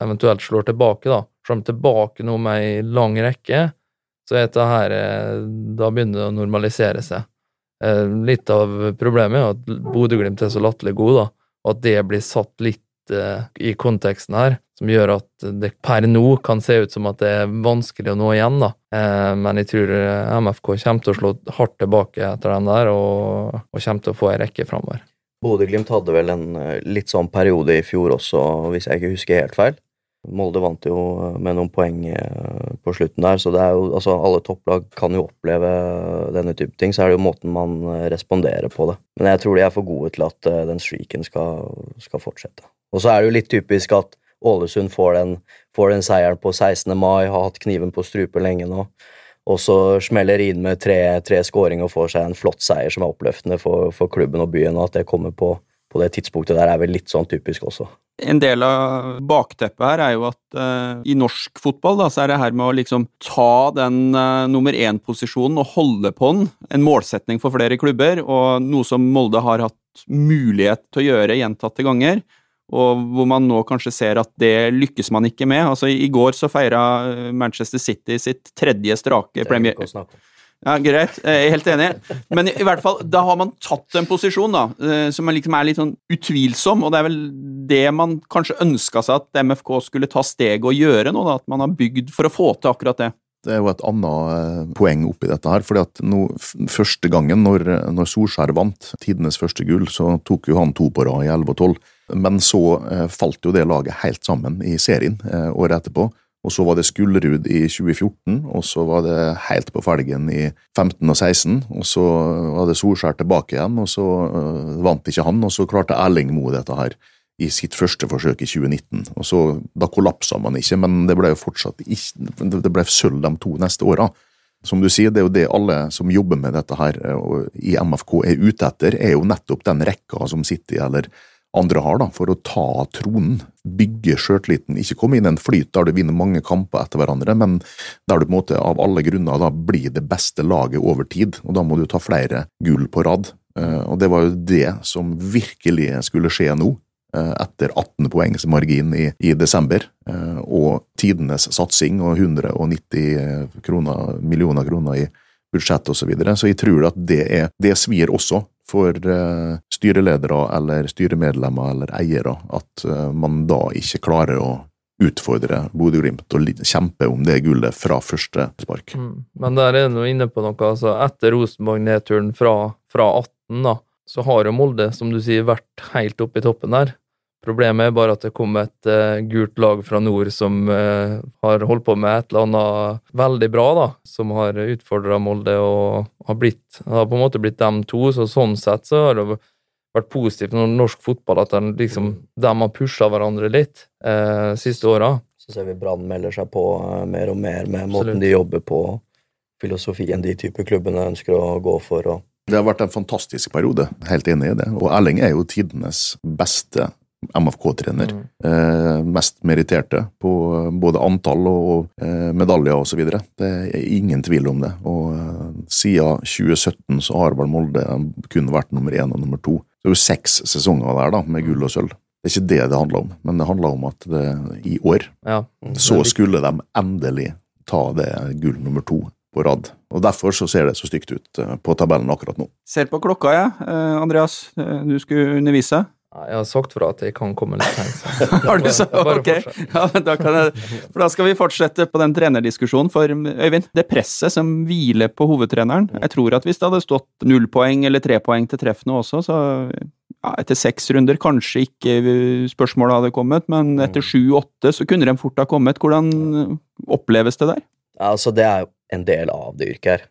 eventuelt slår tilbake, da, slår de tilbake nå med ei lang rekke, så dette her eh, Da begynner det å normalisere seg. Eh, litt av problemet er at Bodø-Glimt er så latterlig god, da, og at det blir satt litt eh, i konteksten her, som gjør at det per nå kan se ut som at det er vanskelig å nå igjen, da. Men jeg tror MFK kommer til å slå hardt tilbake etter den der, og, og kommer til å få ei rekke framover. Bodø-Glimt hadde vel en litt sånn periode i fjor også, hvis jeg ikke husker helt feil, Molde vant jo med noen poeng eh, på slutten der, så det er jo altså alle topplag kan jo oppleve denne type ting. Så er det jo måten man eh, responderer på det. Men jeg tror de er for gode til at eh, den streaken skal, skal fortsette. Og så er det jo litt typisk at Ålesund får den, får den seieren på 16. mai, har hatt kniven på strupen lenge nå. Og så smeller inn med tre, tre skåringer og får seg en flott seier som er oppløftende for, for klubben og byen, og at det kommer på, på det tidspunktet der er vel litt sånn typisk også. En del av bakteppet her er jo at uh, i norsk fotball da, så er det her med å liksom ta den uh, nummer én-posisjonen og holde på den, en målsetning for flere klubber, og noe som Molde har hatt mulighet til å gjøre gjentatte ganger. Og hvor man nå kanskje ser at det lykkes man ikke med. Altså I går så feira eh, Manchester City sitt tredje strake Premier... Ja, Greit, jeg er helt enig. Men i, hvert fall, da har man tatt en posisjon da, som som liksom er litt sånn utvilsom, og det er vel det man kanskje ønska seg at MFK skulle ta steget og gjøre nå, da, at man har bygd for å få til akkurat det. Det er jo et annet eh, poeng oppi dette her. fordi at nå, Første gangen når, når Solskjær vant tidenes første gull, så tok jo han to på rad i 11 og 12. Men så eh, falt jo det laget helt sammen i serien eh, året etterpå. Og så var det Skullerud i 2014, og så var det helt på felgen i 15 og 16. Og så var det Solskjær tilbake igjen, og så uh, vant ikke han. Og så klarte Erling Moe dette her i sitt første forsøk i 2019. Og så, Da kollapsa man ikke, men det ble jo fortsatt ikke, det ble sølv de to neste åra. Som du sier, det er jo det alle som jobber med dette her i MFK er ute etter, er jo nettopp den rekka som sitter i, eller andre har, da, for å ta tronen. Bygge sjøltilliten. Ikke komme inn i en flyt der du vinner mange kamper etter hverandre, men der du på en måte av alle grunner da blir det beste laget over tid. og Da må du ta flere gull på rad. Eh, og Det var jo det som virkelig skulle skje nå, eh, etter 18 poengs margin i, i desember, eh, og tidenes satsing og 190 kroner, millioner kroner i budsjett osv. Så, videre. så jeg tror at det, er, det svir også for uh, styreledere eller styremedlemmer eller eiere at uh, man da ikke klarer å utfordre Bodø-Glimt og kjempe om det gullet fra første spark. Mm. Men der er du inne på noe. altså Etter Rosenborg-nedturen fra, fra 18, da, så har jo Molde, som du sier, vært helt oppe i toppen der. Problemet er bare at det kom et uh, gult lag fra nord som uh, har holdt på med et eller annet veldig bra, da, som har utfordra Molde og har blitt har på en måte blitt dem to. Så sånn sett så har det vært positivt for norsk fotball at de, liksom, de har pusha hverandre litt uh, siste åra. Så ser vi Brann melder seg på mer og mer med Absolutt. måten de jobber på, filosofien de type klubbene ønsker å gå for. og det har vært en fantastisk periode, helt enig i det. Og Erling er jo tidenes beste MFK-trener. Mm. Eh, mest meritterte på både antall og eh, medaljer osv. Det er ingen tvil om det. Og eh, siden 2017 så har vel Molde kun vært nummer én og nummer to. Det er jo seks sesonger der da, med gull og sølv. Det er ikke det det handler om, men det handler om at det, i år Ja. så skulle de endelig ta det gull nummer to på rad. Og Derfor så ser det så stygt ut eh, på tabellen akkurat nå. Ser på klokka, jeg. ja. Andreas, eh, du skulle undervise. Jeg har sagt fra at jeg kan komme litt seint. Har du så? Ok. Ja, men da kan jeg, for da skal vi fortsette på den trenerdiskusjonen. For Øyvind, det presset som hviler på hovedtreneren Jeg tror at hvis det hadde stått null poeng eller tre poeng til treff nå også, så ja, etter seks runder kanskje ikke spørsmålet hadde kommet, men etter sju-åtte så kunne de fort ha kommet. Hvordan oppleves det der? Altså, det er jo en del av det yrket her.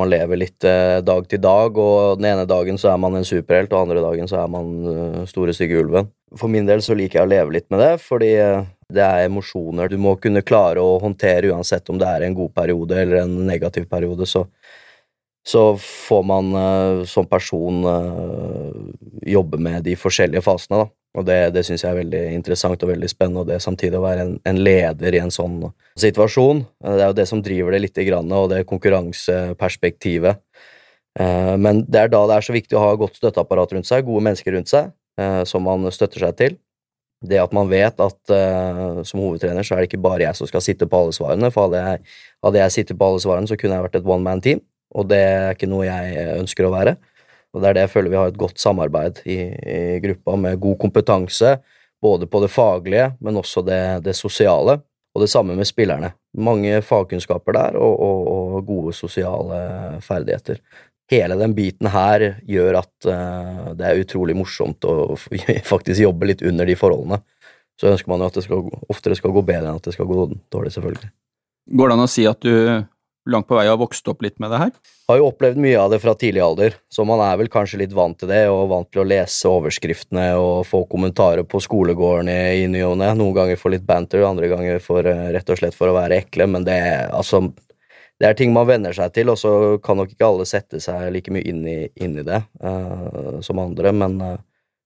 Man lever litt eh, dag til dag, og den ene dagen så er man en superhelt, og den andre dagen så er man eh, store, stygge ulven. For min del så liker jeg å leve litt med det, fordi eh, det er emosjoner du må kunne klare å håndtere uansett om det er en god periode eller en negativ periode, så, så får man som person jobbe med de forskjellige fasene, da. Og det, det syns jeg er veldig interessant og veldig spennende, og det samtidig å være en, en leder i en sånn situasjon. Eh, Det er jo det som driver det lite grann, og det konkurranseperspektivet. Eh, Men det er da det er så viktig å ha godt støtteapparat rundt seg, gode mennesker rundt seg, eh, som man støtter seg til. Det at man vet at som hovedtrener så er det ikke bare jeg som skal sitte på alle svarene, for hadde jeg, hadde jeg sittet på alle svarene, så kunne jeg vært et one man team, og det er ikke noe jeg ønsker å være. Og det er det jeg føler vi har et godt samarbeid i, i gruppa, med god kompetanse, både på det faglige, men også det, det sosiale. Og det samme med spillerne. Mange fagkunnskaper der, og, og, og gode sosiale ferdigheter. Hele den biten her gjør at uh, det er utrolig morsomt å faktisk jobbe litt under de forholdene. Så ønsker man jo at det skal, oftere skal gå bedre enn at det skal gå dårlig, selvfølgelig. Går det an å si at du langt på vei har vokst opp litt med det her? har jo opplevd mye av det fra tidlig alder, så man er vel kanskje litt vant til det, og vant til å lese overskriftene og få kommentarer på skolegården i, ny og ne. Noen ganger for litt banter, andre ganger for eh, rett og slett for å være ekle, men det altså det er ting man venner seg til, og så kan nok ikke alle sette seg like mye inn i, inn i det uh, som andre, men uh,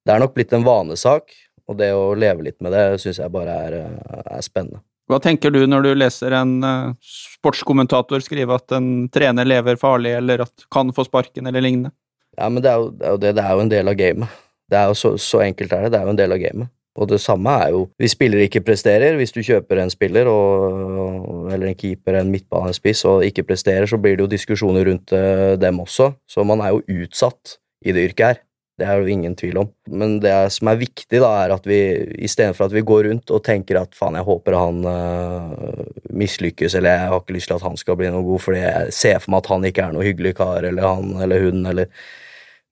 det er nok blitt en vanesak, og det å leve litt med det syns jeg bare er, er spennende. Hva tenker du når du leser en eh, sportskommentator skrive at en trener lever farlig, eller at kan få sparken, eller lignende? Ja, men det er jo det, er jo, det, det er jo en del av gamet. Det er jo så, så enkelt er det. Det er jo en del av gamet. Og det samme er jo hvis spillere ikke presterer. Hvis du kjøper en spiller, og, eller en keeper, en midtbanespiss, og ikke presterer, så blir det jo diskusjoner rundt eh, dem også. Så man er jo utsatt i det yrket her. Det er jo ingen tvil om. Men det som er viktig, da, er at vi istedenfor at vi går rundt og tenker at faen, jeg håper han uh, mislykkes, eller jeg har ikke lyst til at han skal bli noe god fordi jeg ser for meg at han ikke er noe hyggelig kar, eller han eller hun, eller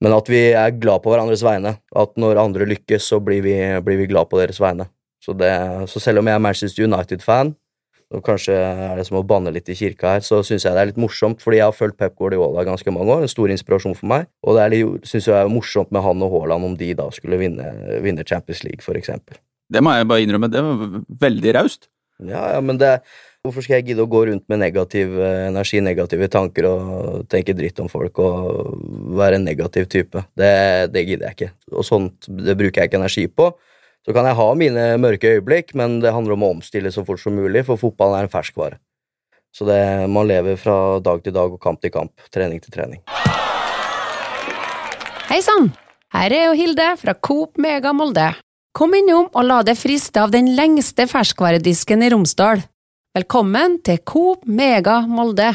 Men at vi er glad på hverandres vegne. At når andre lykkes, så blir vi, blir vi glad på deres vegne. Så, det, så selv om jeg er Manchester United-fan, og kanskje er det som å banne litt i kirka her, så syns jeg det er litt morsomt, fordi jeg har fulgt Pep Guardiola ganske mange år, en stor inspirasjon for meg, og det syns jeg er morsomt med han og Haaland om de da skulle vinne, vinne Champions League, for eksempel. Det må jeg bare innrømme, det var veldig raust. Ja, ja, men det Hvorfor skal jeg gidde å gå rundt med negativ eh, energi, negative tanker og tenke dritt om folk og være en negativ type? Det, det gidder jeg ikke. Og sånt det bruker jeg ikke energi på. Så kan jeg ha mine mørke øyeblikk, men det handler om å omstille så fort som mulig, for fotballen er en ferskvare. Så det, man lever fra dag til dag og kamp til kamp, trening til trening. Hei sann! Her er jo Hilde fra Coop Mega Molde. Kom innom og la deg friste av den lengste ferskvaredisken i Romsdal. Velkommen til Coop Mega Molde.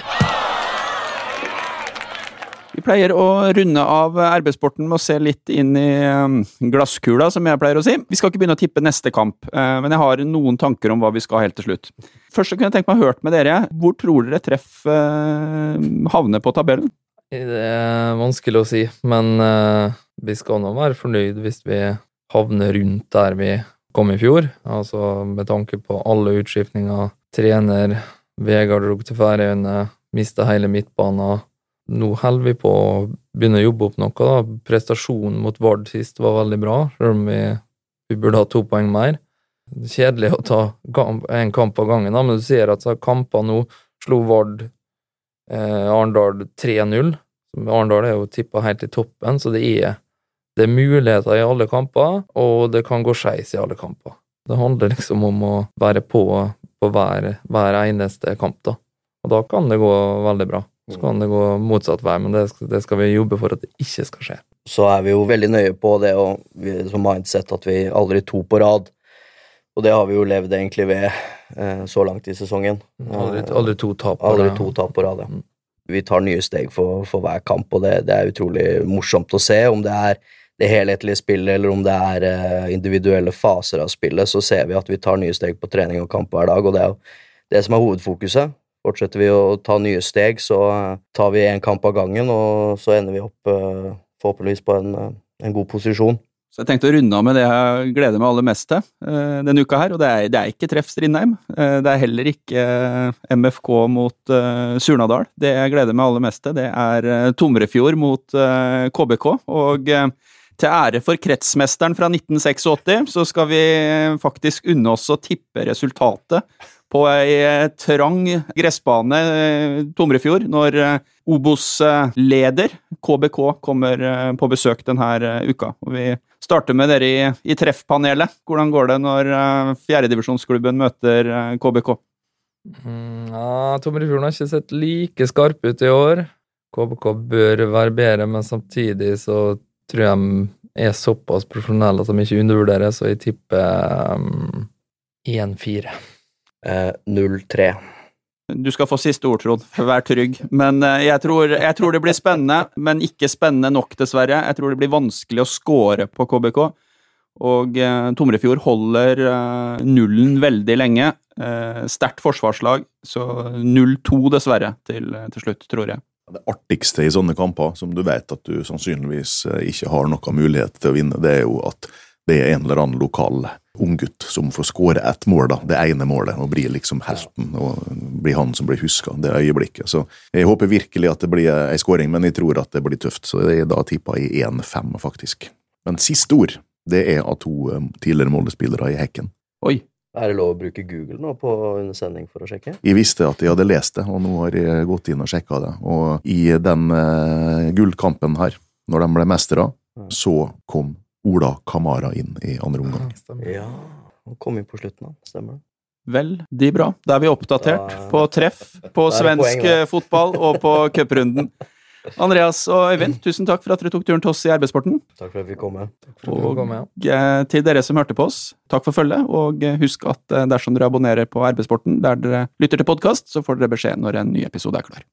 Vi pleier å runde av arbeidssporten med å se litt inn i um, glasskula, som jeg pleier å si. Vi skal ikke begynne å tippe neste kamp, eh, men jeg har noen tanker om hva vi skal helt til slutt. Først så kunne jeg tenkt meg å hørt med dere. Hvor tror dere treff eh, havner på tabellen? Det er vanskelig å si, men eh, vi skal nå være fornøyd hvis vi havner rundt der vi kom i fjor. Altså med tanke på alle utskiftninger. Trener Vegard dro til Færøyene, mista hele midtbanen. Nå holder vi på å begynne å jobbe opp noe. da. Prestasjonen mot Vard sist var veldig bra, selv om vi, vi burde ha to poeng mer. Er Kjedelig å ta en kamp av gangen, da, men du ser at kampene nå slo Vard eh, Arendal 3-0. Arendal er jo tippa helt i toppen, så det er, det er muligheter i alle kamper, og det kan gå skeis i alle kamper. Det handler liksom om å være på på hver, hver eneste kamp, da. Og da kan det gå veldig bra. Så kan det gå motsatt vei, men det det skal vi jobbe for at det ikke skal skje. Så er vi jo veldig nøye på det og vi, som mindset at vi aldri to på rad. Og det har vi jo levd egentlig ved eh, så langt i sesongen. Aldri, Eh, aldri to tap. på Aldri to tap på rad, ja. Mm. Vi tar nye steg for, for hver kamp, og det, det er utrolig morsomt å se. Om det er det helhetlige spillet, eller om det er eh, individuelle faser av spillet, så ser vi at vi tar nye steg på trening og kamp hver dag, og det er jo det som er hovedfokuset. Fortsetter vi å ta nye steg, så eh, tar vi én kamp av gangen, og så ender vi opp eh, forhåpentligvis på en, eh, en god posisjon. Så jeg tenkte å runde av med det jeg gleder meg aller mest til denne uka her, og det er, det er ikke treff Strindheim. Det er heller ikke MFK mot Surnadal. Det jeg gleder meg aller mest til, det er Tomrefjord mot KBK. Og til ære for kretsmesteren fra 1986, så skal vi faktisk unne oss å tippe resultatet på ei eh, trang gressbane, eh, Tomrefjord, når eh, Obos-leder KBK kommer på besøk denne uka. Og vi starter med dere i, i treffpanelet. Hvordan går det når fjerdedivisjonsklubben møter KBK? Mm, ja, Tomrefjorden har ikke sett like skarp ut i år. KBK bør være bedre, men samtidig så tror jeg de er såpass profesjonelle at de ikke undervurderer, så jeg tipper um, 1-4. Eh, 0-3. Du skal få siste ord, Trond. Vær trygg. Men eh, jeg tror, jeg tror det blir spennende, men ikke spennende nok, dessverre. Jeg tror det blir vanskelig å score på KBK. Og eh, Tomrefjord holder eh, nullen veldig lenge. Eh, Sterkt forsvarslag, så 0-2 dessverre til, til slutt, tror jeg. Det artigste i sånne kamper, som du vet at du sannsynligvis eh, ikke har noen mulighet til å vinne, det er jo at det er en eller annen lokal unggutt som får skåre ett mål, da, det ene målet, og blir liksom helten, og blir han som blir huska det øyeblikket. Så jeg håper virkelig at det blir ei skåring, men jeg tror at det blir tøft, så jeg da tippa i 1-5, faktisk. Men siste ord, det er av to eh, tidligere Molde-spillere i hekken. Oi. Er det lov å bruke Google nå på undersending for å sjekke? Jeg visste at jeg hadde lest det, og nå har jeg gått inn og sjekka det. Og i den uh, gullkampen her, når de ble mestere, så kom Ola Kamara inn i andre omgang. Ja, han kom inn på slutten, da. Stemmer det. Vel, de bra. Da er vi oppdatert Da- på treff, på svensk poeng, eh, fotball og på cuprunden. Andreas og Øyvind, tusen takk for at dere tok turen til oss i Arbeidssporten. Takk for at vi kom med. Og ja. Eh, Til dere som hørte på oss, takk for følget, og eh, husk at dersom dere abonnerer på Arbeidssporten der dere lytter til podkast, så får dere beskjed når en ny episode er klar.